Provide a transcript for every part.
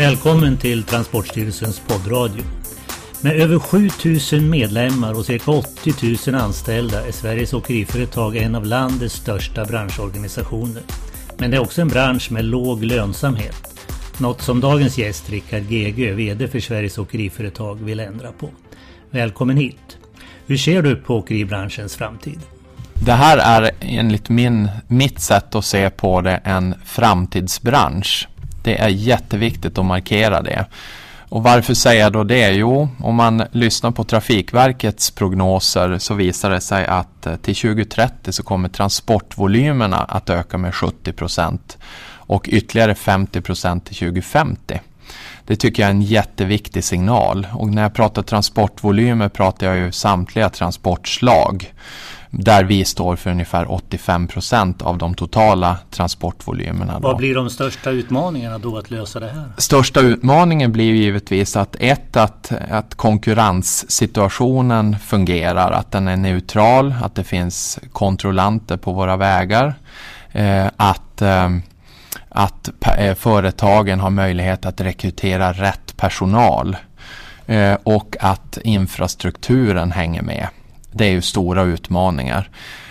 Välkommen till Transportstyrelsens poddradio. Med över 7000 medlemmar och cirka 80 000 anställda är Sveriges Åkeriföretag en av landets största branschorganisationer. Men det är också en bransch med låg lönsamhet. Något som dagens gäst Rickard Gegö, VD för Sveriges Åkeriföretag, vill ändra på. Välkommen hit! Hur ser du på åkeribranschens framtid? Det här är enligt min, mitt sätt att se på det en framtidsbransch. Det är jätteviktigt att markera det. Och varför säger jag då det? Jo, om man lyssnar på Trafikverkets prognoser så visar det sig att eh, till 2030 så kommer transportvolymerna att öka med 70 procent och ytterligare 50 procent till 2050. Det tycker jag är en jätteviktig signal och när jag pratar transportvolymer pratar jag ju samtliga transportslag där vi står för ungefär 85 procent av de totala transportvolymerna. Vad blir de största utmaningarna då att lösa det här? Största utmaningen blir givetvis att ett, att, att konkurrenssituationen fungerar, att den är neutral, att det finns kontrollanter på våra vägar, eh, att eh, att eh, företagen har möjlighet att rekrytera rätt personal eh, och att infrastrukturen hänger med. Det är ju stora utmaningar.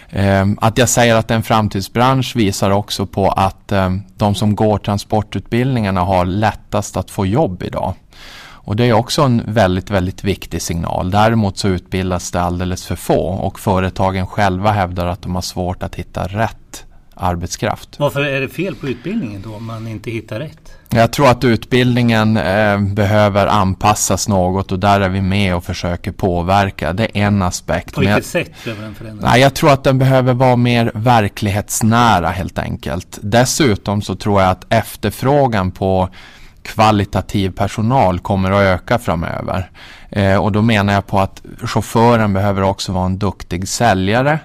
Ehm, att jag säger att det är en framtidsbransch visar också på att ehm, de som går transportutbildningarna har lättast att få jobb idag. Och det är också en väldigt, väldigt viktig signal. Däremot så utbildas det alldeles för få och företagen själva hävdar att de har svårt att hitta rätt arbetskraft. Varför är det fel på utbildningen då om man inte hittar rätt? Jag tror att utbildningen eh, behöver anpassas något och där är vi med och försöker påverka. Det är en aspekt. På vilket sätt behöver den förändras? Nej, jag tror att den behöver vara mer verklighetsnära helt enkelt. Dessutom så tror jag att efterfrågan på kvalitativ personal kommer att öka framöver. Eh, och då menar jag på att chauffören behöver också vara en duktig säljare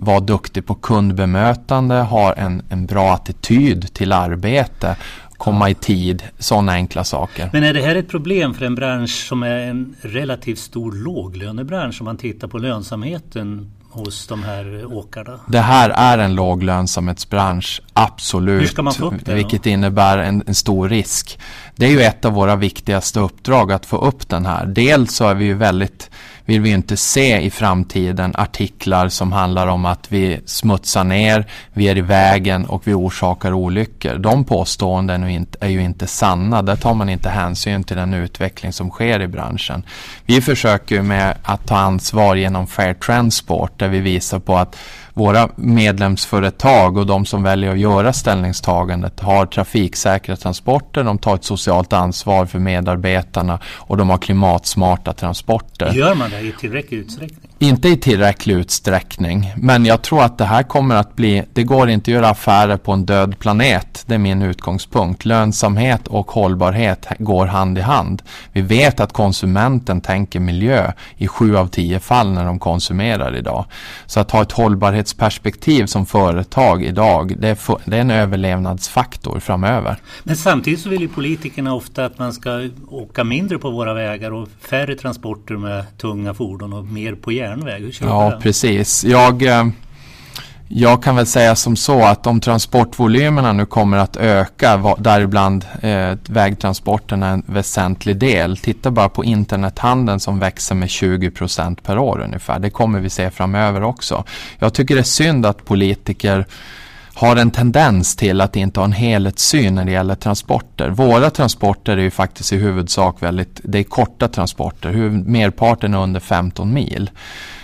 vara duktig på kundbemötande, ha en, en bra attityd till arbete, komma i tid, sådana enkla saker. Men är det här ett problem för en bransch som är en relativt stor låglönebransch om man tittar på lönsamheten hos de här åkarna? Det här är en låglönsamhetsbransch, absolut. Hur ska man få upp det Vilket då? innebär en, en, stor risk. Det är ju ett av våra viktigaste uppdrag att få upp den här. Dels så är vi ju väldigt vill vi inte se i framtiden artiklar som handlar om att vi smutsar ner, vi är i vägen och vi orsakar olyckor. De påståenden är ju inte sanna. Där tar man inte hänsyn till den utveckling som sker i branschen. Vi försöker med att ta ansvar genom Fair Transport där vi visar på att våra medlemsföretag och de som väljer att göra ställningstagandet har trafiksäkra transporter, de tar ett socialt ansvar för medarbetarna och de har klimatsmarta transporter. Gör man det i tillräcklig utsträckning? Inte i tillräcklig utsträckning, men jag tror att det här kommer att bli, det går inte att göra affärer på en död planet, det är min utgångspunkt. Lönsamhet och hållbarhet går hand i hand. Vi vet att konsumenten tänker miljö i sju av tio fall när de konsumerar idag. Så att ha ett hållbarhetsperspektiv som företag idag, det är, för, det är en överlevnadsfaktor framöver. Men samtidigt så vill ju politikerna ofta att man ska åka mindre på våra vägar och färre transporter med tunga fordon och mer på järnväg järnväg. Hur ja, precis. Jag, eh, jag kan väl säga som så att om transportvolymerna nu kommer att öka, däribland eh, vägtransporterna en väsentlig del. Titta bara på internethandeln som växer med 20 procent per år ungefär. Det kommer vi se framöver också. Jag tycker det är synd att politiker har en tendens till att inte ha en helhetssyn när det gäller transporter. Våra transporter är ju faktiskt i huvudsak väldigt, det är korta transporter, merparten är under 15 mil.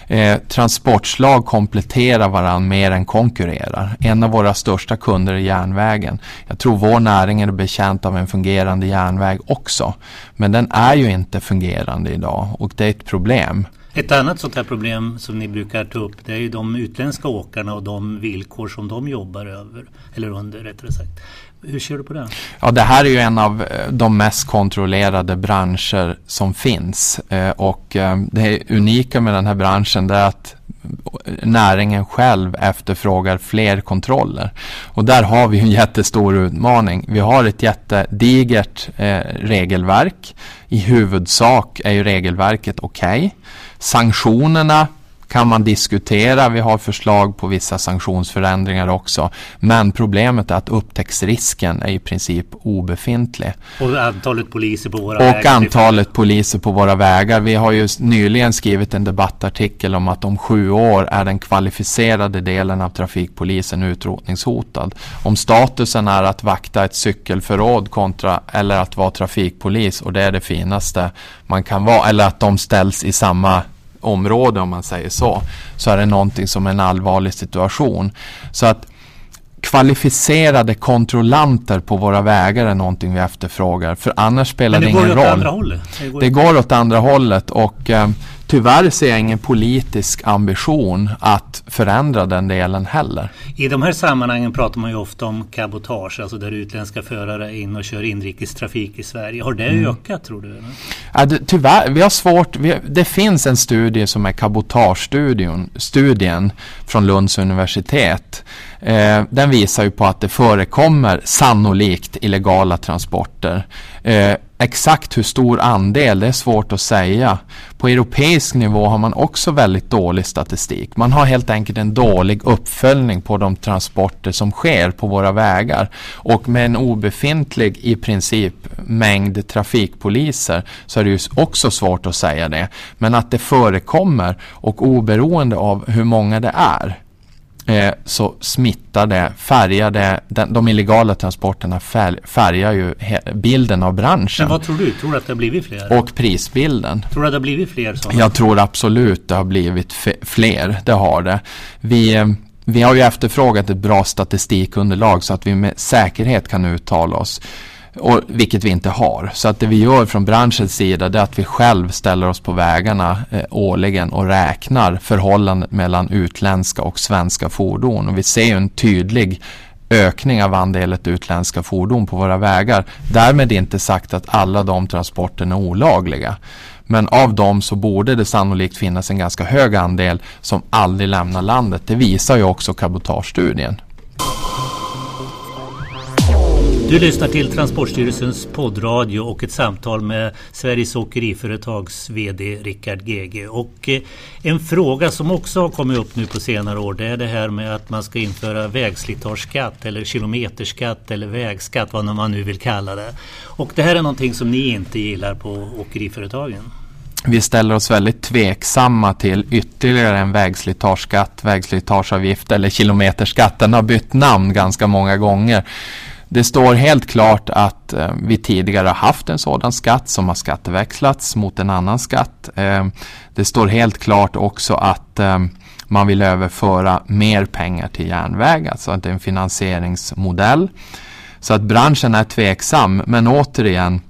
Eh, transportslag kompletterar varandra mer än konkurrerar. En av våra största kunder är järnvägen. Jag tror vår näring är bekänt av en fungerande järnväg också. Men den är ju inte fungerande idag och det är ett problem. Ett annat sånt här problem som ni brukar ta upp det är ju de utländska åkarna och de villkor som de jobbar över. Eller under rättare sagt. Hur ser du på det? Ja, det här är ju en av eh, de mest kontrollerade branscher som finns. Eh, och eh, det unika med den här branschen är att näringen själv efterfrågar fler kontroller. Och där har vi en jättestor utmaning. Vi har ett jättedigert eh, regelverk. I huvudsak är ju regelverket okej. Okay. Sanktionerna kan man diskutera. Vi har förslag på vissa sanktionsförändringar också. Men problemet är att upptäcktsrisken är i princip obefintlig. Och antalet poliser på våra och vägar. Och antalet poliser på våra vägar. Vi har ju nyligen skrivit en debattartikel om att om sju år är den kvalificerade delen av trafikpolisen utrotningshotad. Om statusen är att vakta ett cykelförråd kontra eller att vara trafikpolis och det är det finaste man kan vara eller att de ställs i samma område om man säger så. Så är det någonting som är en allvarlig situation. Så att kvalificerade kontrollanter på våra vägar är någonting vi efterfrågar. För annars spelar det, det ingen roll. Det går åt andra hållet. Det går, det går åt andra hållet och eh, tyvärr ser jag ingen politisk ambition att förändra den delen heller. I de här sammanhangen pratar man ju ofta om cabotage, alltså där utländska förare är in och kör inrikestrafik i Sverige. Har det mm. ökat tror du? Ja, det, tyvärr, vi har svårt. Vi, det finns en studie som är cabotagestudien studien från Lunds universitet. Eh, den visar ju på att det förekommer sannolikt illegala transporter. Eh, exakt hur stor andel, det är svårt att säga. På europeisk nivå har man också väldigt dålig statistik. Man har helt enkelt en dålig uppföljning på de transporter som sker på våra vägar. Och med en obefintlig i princip mängd trafikpoliser så är det ju också svårt att säga det. Men att det förekommer och oberoende av hur många det är eh, så smittar det, färgar det, den, de illegala transporterna färgar ju bilden av branschen. Men vad tror du? Tror du att det har blivit fler? Och prisbilden. Tror du att det har blivit fler sådana? Jag tror absolut det har blivit fler, det har det. Vi, eh, vi har ju efterfrågat ett bra statistikunderlag så att vi med säkerhet kan uttala oss. Och, vilket vi inte har. Så att det vi gör från branschens sida det är att vi själv ställer oss på vägarna eh, årligen och räknar förhållandet mellan utländska och svenska fordon. Och vi ser ju en tydlig ökning av andelen utländska fordon på våra vägar. Därmed inte sagt att alla de transporterna är olagliga. Men av dem så borde det sannolikt finnas en ganska hög andel som aldrig lämnar landet. Det visar ju också cabotagestudien. Du lyssnar till Transportstyrelsens poddradio och ett samtal med Sveriges Åkeriföretags VD Rickard Gege. Och eh, en fråga som också har kommit upp nu på senare år det är det här med att man ska införa vägslitageskatt eller kilometerskatt eller vägskatt vad man nu vill kalla det. Och det här är någonting som ni inte gillar på åkeriföretagen. Vi ställer oss väldigt tveksamma till ytterligare en vägslitageskatt, vägslitageavgift eller kilometerskatt. Den har bytt namn ganska många gånger. Det står helt klart att eh, vi tidigare har haft en sådan skatt som har skatteväxlats mot en annan skatt. Eh, det står helt klart också att eh, man vill överföra mer pengar till järnväg, alltså att det är en finansieringsmodell. Så att branschen är tveksam, men återigen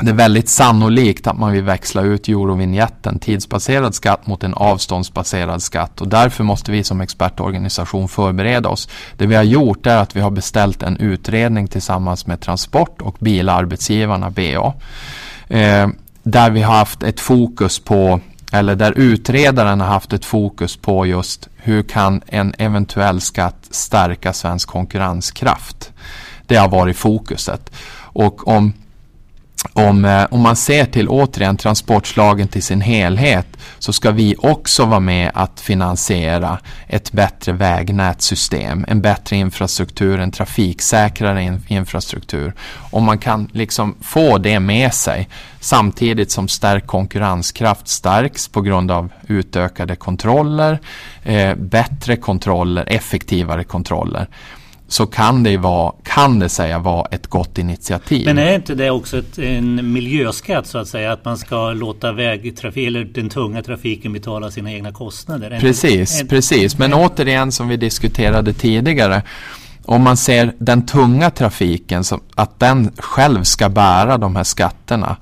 det är väldigt sannolikt att man vill växla ut Eurovinjetten, tidsbaserad skatt mot en avståndsbaserad skatt och därför måste vi som expertorganisation förbereda oss. Det vi har gjort är att vi har beställt en utredning tillsammans med Transport och bilarbetsgivarna BA. Eh, där vi har haft ett fokus på eller där utredaren har haft ett fokus på just hur kan en eventuell skatt stärka svensk konkurrenskraft. Det har varit fokuset. Och om om, eh, om man ser till återigen transportslagen till sin helhet så ska vi också vara med att finansiera ett bättre vägnätssystem, en bättre infrastruktur, en trafiksäkrare in, infrastruktur. Om man kan liksom få det med sig samtidigt som stärkt konkurrenskraft stärks på grund av utökade kontroller, eh, bättre kontroller, effektivare kontroller så kan det, vara, kan det säga vara ett gott initiativ. Men är inte det också ett, en miljöskatt så att säga? Att man ska låta vägtrafik, eller den tunga trafiken betala sina egna kostnader? Precis, en, precis. Men en, återigen som vi diskuterade tidigare. Om man ser den tunga trafiken, som, att den själv ska bära de här skatterna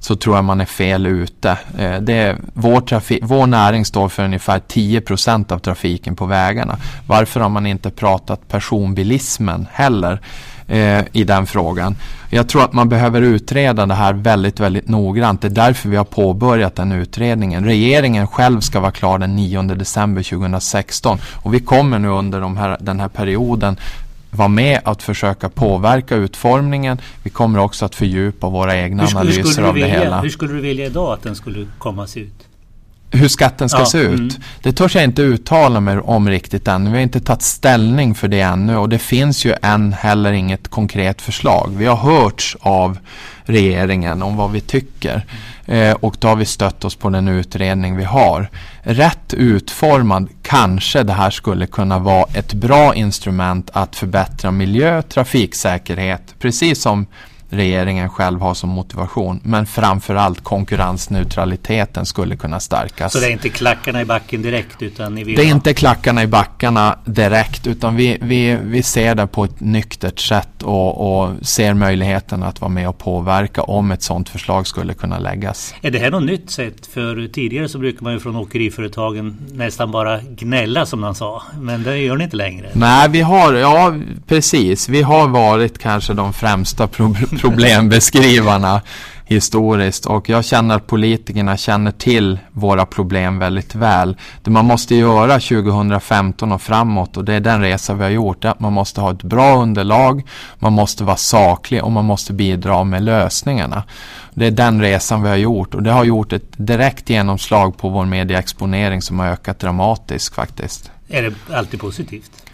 så tror jag man är fel ute. Eh, det är, vår, trafik, vår näring står för ungefär 10% av trafiken på vägarna. Varför har man inte pratat personbilismen heller eh, i den frågan? Jag tror att man behöver utreda det här väldigt, väldigt noggrant. Det är därför vi har påbörjat den utredningen. Regeringen själv ska vara klar den 9 december 2016 och vi kommer nu under de här, den här perioden vara med att försöka påverka utformningen. Vi kommer också att fördjupa våra egna skulle, analyser skulle av vilja, det hela. Hur skulle du vilja idag att den skulle komma se ut? hur skatten ska ja, se ut. Mm. Det törs jag inte uttala mig om riktigt än. Vi har inte tagit ställning för det ännu och det finns ju än heller inget konkret förslag. Vi har hörts av regeringen om vad vi tycker eh, och då har vi stött oss på den utredning vi har. Rätt utformad kanske det här skulle kunna vara ett bra instrument att förbättra miljö, trafiksäkerhet, precis som regeringen själv har som motivation. Men framförallt konkurrensneutraliteten skulle kunna stärkas. Så det är inte klackarna i backen direkt? Utan ni vill det är ha... inte klackarna i backarna direkt utan vi, vi, vi ser det på ett nyktert sätt och, och ser möjligheten att vara med och påverka om ett sådant förslag skulle kunna läggas. Är det här något nytt sätt? För tidigare så brukar man ju från åkeriföretagen nästan bara gnälla som man sa. Men det gör ni inte längre. Nej, vi har, ja precis. Vi har varit kanske de främsta problembeskrivarna historiskt och jag känner att politikerna känner till våra problem väldigt väl. Det man måste göra 2015 och framåt och det är den resa vi har gjort, är att man måste ha ett bra underlag, man måste vara saklig och man måste bidra med lösningarna. Det är den resan vi har gjort och det har gjort ett direkt genomslag på vår medieexponering som har ökat dramatiskt faktiskt. Är det alltid positivt?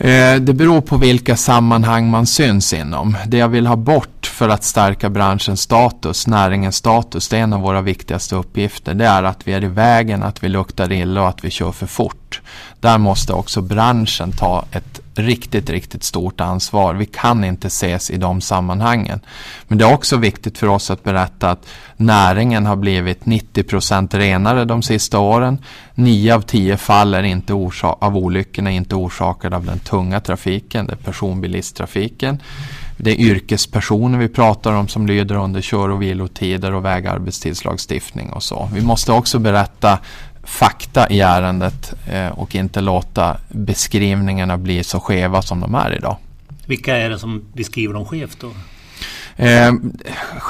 Eh, det beror på vilka sammanhang man syns inom. Det jag vill ha bort för att stärka branschens status, näringens status, det är en av våra viktigaste uppgifter. Det är att vi är i vägen, att vi luktar illa och att vi kör för fort. Där måste också branschen ta ett riktigt, riktigt stort ansvar. Vi kan inte ses i de sammanhangen. Men det är också viktigt för oss att berätta att näringen har blivit 90 procent renare de sista åren. 9 av 10 fall är inte av olyckorna är inte orsakade av den tunga trafiken, det är personbilisttrafiken. Det är yrkespersoner vi pratar om som lyder under kör och vilotider och vägarbetstidslagstiftning och så. Vi måste också berätta fakta i ärendet eh, och inte låta beskrivningarna bli så skeva som de är idag. Vilka är det som beskriver dem skevt då? Eh,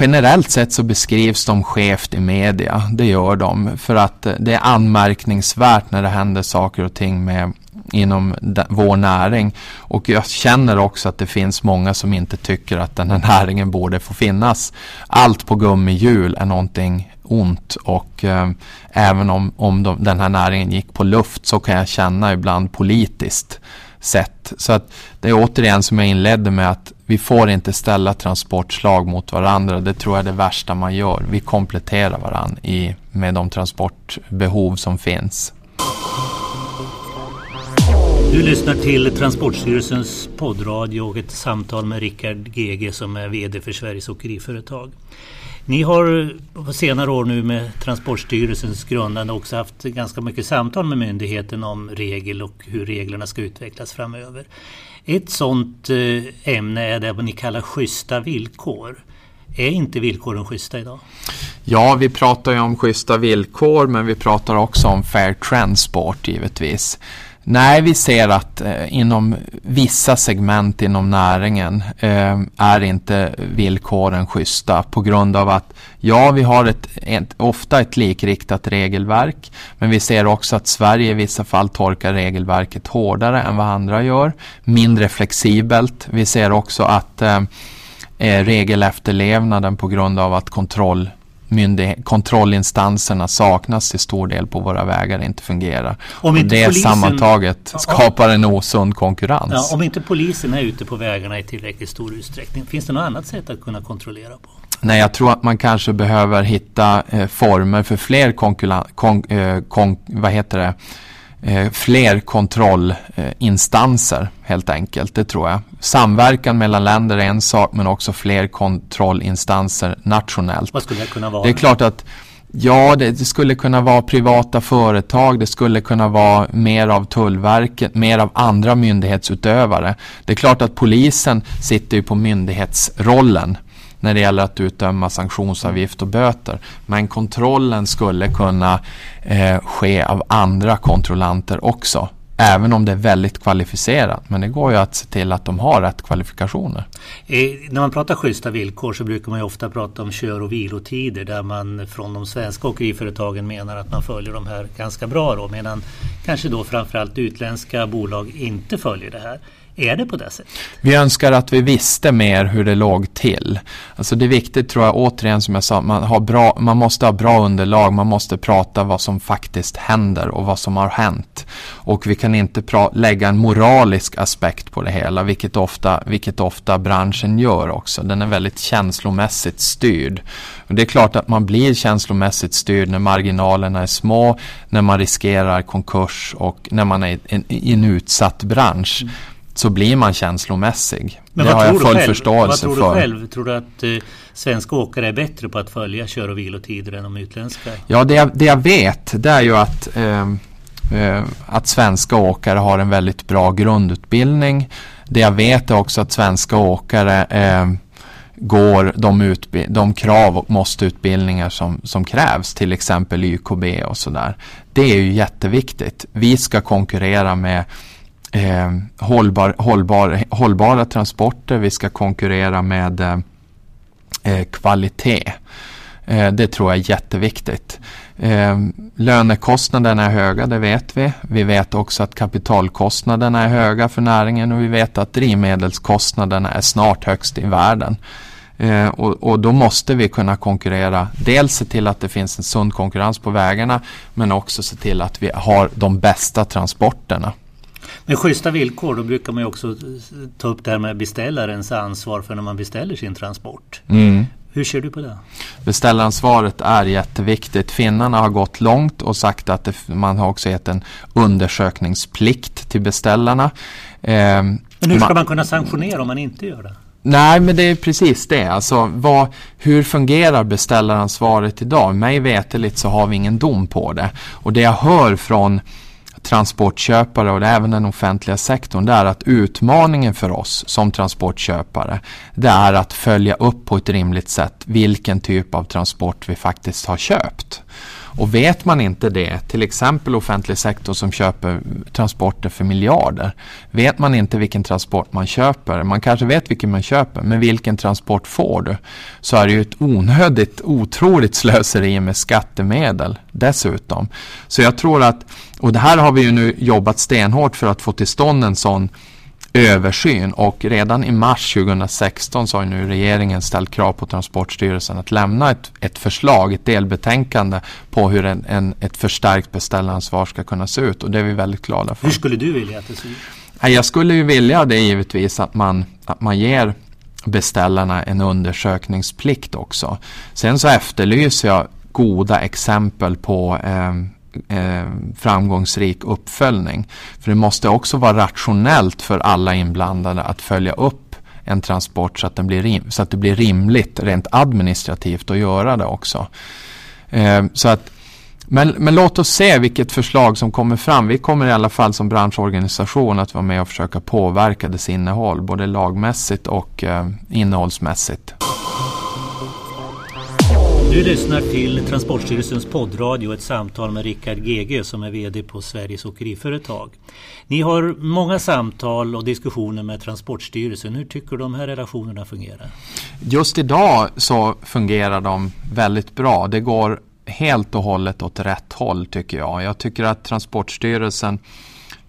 generellt sett så beskrivs de skevt i media. Det gör de. För att det är anmärkningsvärt när det händer saker och ting med inom vår näring. Och jag känner också att det finns många som inte tycker att den här näringen borde få finnas. Allt på gummihjul är någonting ont och eh, även om, om de, den här näringen gick på luft så kan jag känna ibland politiskt sett. Så att det är återigen som jag inledde med att vi får inte ställa transportslag mot varandra. Det tror jag är det värsta man gör. Vi kompletterar varandra i, med de transportbehov som finns. Du lyssnar till Transportstyrelsens poddradio och ett samtal med Rickard GG som är VD för Sveriges Åkeriföretag. Ni har på senare år nu med Transportstyrelsens grundande också haft ganska mycket samtal med myndigheten om regel och hur reglerna ska utvecklas framöver. Ett sådant eh, ämne är det ni kallar schyssta villkor. Är inte villkoren schyssta idag? Ja, vi pratar ju om schyssta villkor men vi pratar också om fair transport givetvis. Nej, vi ser att eh, inom vissa segment inom näringen eh, är inte villkoren schyssta på grund av att ja, vi har ett, ett, ofta ett likriktat regelverk men vi ser också att Sverige i vissa fall tolkar regelverket hårdare än vad andra gör, mindre flexibelt. Vi ser också att eh, eh regelefterlevnaden på grund av att kontroll kontrollinstanserna saknas till stor del på våra vägar inte fungerar. Om inte det polisen, sammantaget skapar en osund konkurrens. Ja, om inte polisen är ute på vägarna i tillräckligt stor utsträckning, finns det något annat sätt att kunna kontrollera på? Nej, jag tror att man kanske behöver hitta eh, former för fler konkurrens, kon, eh, kon, vad heter det? Eh, fler kontrollinstanser helt enkelt. Det tror jag. Samverkan mellan länder är en sak men också fler kontrollinstanser nationellt. Vad skulle det kunna vara? Det är klart att Ja, det, det, skulle kunna vara privata företag, det skulle kunna vara mer av Tullverket, mer av andra myndighetsutövare. Det är klart att polisen sitter ju på myndighetsrollen när det gäller att utdöma sanktionsavgift och böter. Men kontrollen skulle kunna eh, ske av andra kontrollanter också. Även om det är väldigt kvalificerat. Men det går ju att se till att de har rätt kvalifikationer. Eh, när man pratar schyssta villkor så brukar man ju ofta prata om kör och vilotider där man från de svenska åkeriföretagen menar att man följer de här ganska bra då. Medan kanske då framförallt utländska bolag inte följer det här. Är det på det sättet? Vi önskar att vi visste mer hur det låg till. Alltså det är viktigt tror jag återigen som jag sa, man, har bra, man måste ha bra underlag, man måste prata vad som faktiskt händer och vad som har hänt. Och vi kan inte lägga en moralisk aspekt på det hela, vilket ofta, vilket ofta branschen gör också. Den är väldigt känslomässigt styrd. Och det är klart att man blir känslomässigt styrd när marginalerna är små, när man riskerar konkurs och när man är i en, i en utsatt bransch. Mm så blir man känslomässig. Men det har jag full förståelse för. Vad tror du själv? Tror du att eh, svenska åkare är bättre på att följa kör och vilotider än de utländska? Ja, det jag, det jag vet det är ju att, eh, eh, att svenska åkare har en väldigt bra grundutbildning. Det jag vet är också att svenska åkare eh, går de, de krav och måste-utbildningar som, som krävs, till exempel YKB och sådär. Det är ju jätteviktigt. Vi ska konkurrera med eh, hållbar, hållbar, hållbara transporter, vi ska konkurrera med eh, eh, kvalitet. Eh, det tror jag är jätteviktigt. Eh, lönekostnaderna är höga, det vet vi. Vi vet också att kapitalkostnaderna är höga för näringen och vi vet att drivmedelskostnaderna är snart högst i världen. Eh, och, och, då måste vi kunna konkurrera. Dels se till att det finns en sund konkurrens på vägarna men också se till att vi har de bästa transporterna. Med schyssta villkor då brukar man ju också ta upp det här med beställarens ansvar för när man beställer sin transport. Mm. Hur ser du på det? Beställaransvaret är jätteviktigt. Finnarna har gått långt och sagt att det, man har också gett en undersökningsplikt till beställarna. Eh, men hur ska man, man kunna sanktionera om man inte gör det? Nej, men det är precis det. Alltså, vad, hur fungerar beställaransvaret idag? Mig veteligt så har vi ingen dom på det. Och det jag hör från transportköpare och även den offentliga sektorn, det är att utmaningen för oss som transportköpare, det är att följa upp på ett rimligt sätt vilken typ av transport vi faktiskt har köpt. Och vet man inte det, till exempel offentlig sektor som köper transporter för miljarder. Vet man inte vilken transport man köper, man kanske vet vilken man köper, men vilken transport får du? Så är det ju ett onödigt, otroligt slöseri med skattemedel dessutom. Så jag tror att, och det här har vi ju nu jobbat stenhårt för att få till stånd en sån översyn och redan i mars 2016 så har nu regeringen ställt krav på Transportstyrelsen att lämna ett, ett förslag, ett delbetänkande på hur en, en, ett förstärkt beställaransvar ska kunna se ut och det är vi väldigt glada för. Hur skulle du vilja att det ser ut? Jag skulle ju vilja det givetvis att man, att man ger beställarna en undersökningsplikt också. Sen så efterlyser jag goda exempel på eh, eh, framgångsrik uppföljning. För det måste också vara rationellt för alla inblandade att följa upp en transport så att, den blir rim, så att det blir rimligt rent administrativt att göra det också. Eh, så att, men, men låt oss se vilket förslag som kommer fram. Vi kommer i alla fall som branschorganisation att vara med och försöka påverka dess innehåll både lagmässigt och eh, innehållsmässigt. Du lyssnar till Transportstyrelsens poddradio, ett samtal med Rickard GG som är VD på Sveriges Åkeriföretag. Ni har många samtal och diskussioner med Transportstyrelsen. Hur tycker du de här relationerna fungerar? Just idag så fungerar de väldigt bra. Det går helt och hållet åt rätt håll tycker jag. Jag tycker att Transportstyrelsen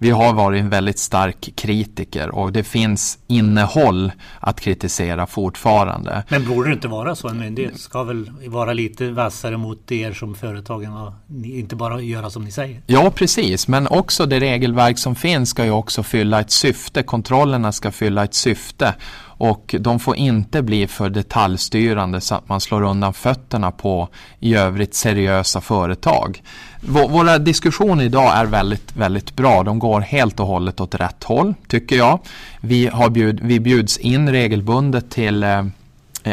vi har varit en väldigt stark kritiker och det finns innehåll att kritisera fortfarande. Men borde det inte vara så? En myndighet ska väl vara lite vassare mot er som företagen och inte bara göra som ni säger? Ja, precis. Men också det regelverk som finns ska ju också fylla ett syfte. Kontrollerna ska fylla ett syfte och de får inte bli för detaljstyrande så att man slår undan fötterna på i övrigt seriösa företag. Våra diskussioner idag är väldigt, väldigt bra. De går helt och hållet åt rätt håll, tycker jag. Vi, har bjud, vi bjuds in regelbundet till eh,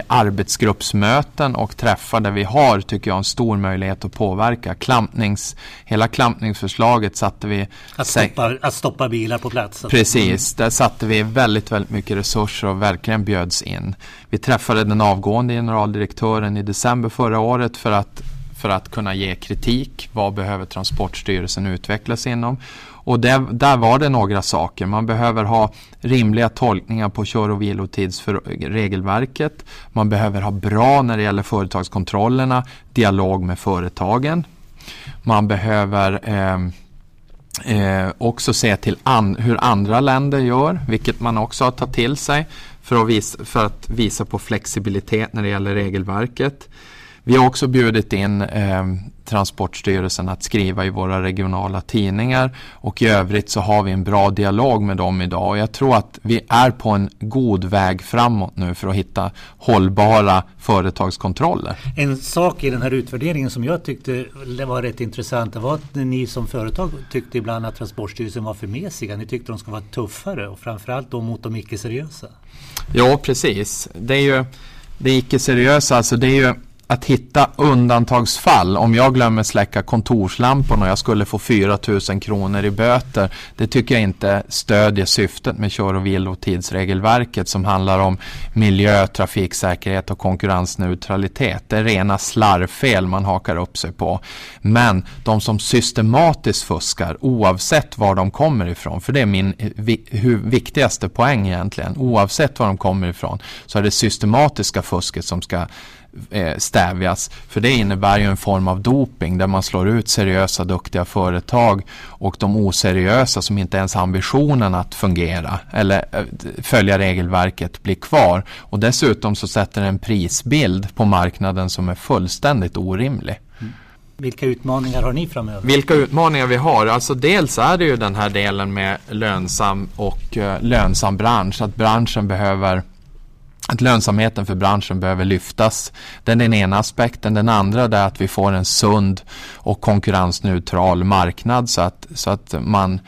arbetsgruppsmöten och träffar där vi har, tycker jag, en stor möjlighet att påverka. Klampnings, hela klampningsförslaget satte vi... Att stoppa, att stoppa bilar på plats? Precis, där satte vi väldigt, väldigt mycket resurser och verkligen bjöds in. Vi träffade den avgående generaldirektören i december förra året för att för att kunna ge kritik. Vad behöver Transportstyrelsen utvecklas inom? Och där, där var det några saker. Man behöver ha rimliga tolkningar på kör och vilotidsregelverket. Man behöver ha bra när det gäller företagskontrollerna, dialog med företagen. Man behöver eh, eh, också se till an, hur andra länder gör, vilket man också har tagit till sig för att, visa, för att visa på flexibilitet när det gäller regelverket. Vi har också bjudit in eh, Transportstyrelsen att skriva i våra regionala tidningar och i övrigt så har vi en bra dialog med dem idag och jag tror att vi är på en god väg framåt nu för att hitta hållbara företagskontroller. En sak i den här utvärderingen som jag tyckte var rätt intressant var att ni som företag tyckte ibland att Transportstyrelsen var för mesiga. Ni tyckte de ska vara tuffare och framförallt då mot de icke-seriösa. Ja, precis. Det är ju det icke-seriösa, alltså det är ju att hitta undantagsfall. Om jag glömmer släcka kontorslamporna och jag skulle få 4 000 kronor i böter. Det tycker jag inte stödjer syftet med kör och vilotidsregelverket som handlar om miljö, trafiksäkerhet och konkurrensneutralitet. Det är rena slarvfel man hakar upp sig på. Men de som systematiskt fuskar oavsett var de kommer ifrån, för det är min viktigaste poäng egentligen. Oavsett var de kommer ifrån så är det systematiska fusket som ska stävjas. För det innebär ju en form av doping där man slår ut seriösa duktiga företag och de oseriösa som inte ens har ambitionen att fungera eller eh, följa regelverket blir kvar. Och dessutom så sätter en prisbild på marknaden som är fullständigt orimlig. Mm. Vilka utmaningar har ni framöver? Vilka utmaningar vi har? Alltså dels är det ju den här delen med lönsam och uh, lönsam bransch. Att branschen behöver att lönsamheten för branschen behöver lyftas. Det är den ena aspekten. Den andra är att vi får en sund och konkurrensneutral marknad så att, så att man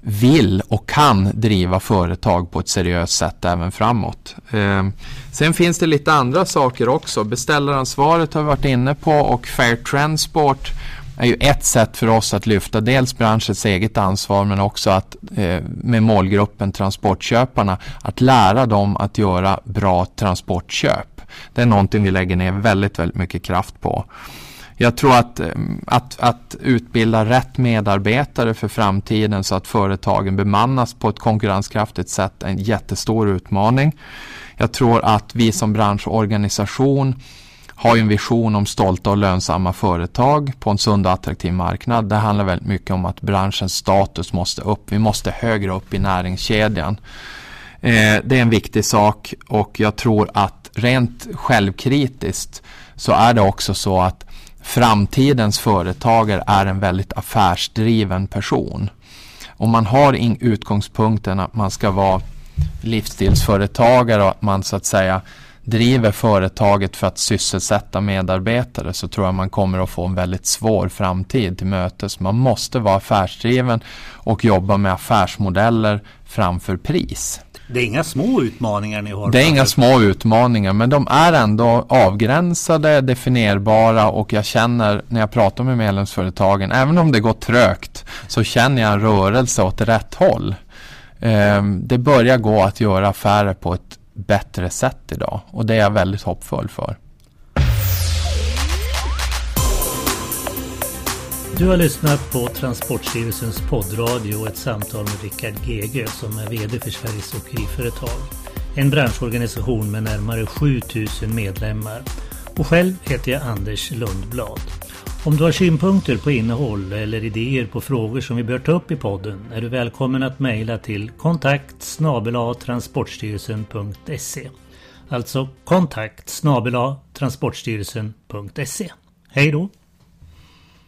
vill och kan driva företag på ett seriöst sätt även framåt. Eh, sen finns det lite andra saker också. Beställaransvaret har vi varit inne på och Fair Transport är ju ett sätt för oss att lyfta dels branschens eget ansvar men också att eh, med målgruppen transportköparna att lära dem att göra bra transportköp. Det är någonting vi lägger ner väldigt, väldigt mycket kraft på. Jag tror att, eh, att, att utbilda rätt medarbetare för framtiden så att företagen bemannas på ett konkurrenskraftigt sätt är en jättestor utmaning. Jag tror att vi som branschorganisation har ju en vision om stolta och lönsamma företag på en sund och attraktiv marknad. Det handlar väldigt mycket om att branschens status måste upp. Vi måste högre upp i näringskedjan. Eh, det är en viktig sak och jag tror att rent självkritiskt så är det också så att framtidens företagare är en väldigt affärsdriven person. Om man har in utgångspunkten att man ska vara livsstilsföretagare och att man så att säga driver företaget för att sysselsätta medarbetare så tror jag man kommer att få en väldigt svår framtid till mötes. Man måste vara affärsdriven och jobba med affärsmodeller framför pris. Det är inga små utmaningar ni har? Det är inga små utmaningar men de är ändå avgränsade, definierbara och jag känner när jag pratar med medlemsföretagen, även om det går trögt, så känner jag en rörelse åt rätt håll. Ehm, det börjar gå att göra affärer på ett bättre sätt idag och det är jag väldigt hoppfull för. Du har lyssnat på Transportstyrelsens poddradio och ett samtal med Rickard Gege som är VD för Sveriges Åkeriföretag. En branschorganisation med närmare 7000 medlemmar. Och själv heter jag Anders Lundblad. Om du har synpunkter på innehåll eller idéer på frågor som vi bör ta upp i podden är du välkommen att mejla till kontakt transportstyrelsen.se Alltså kontakt transportstyrelsen.se Hej då!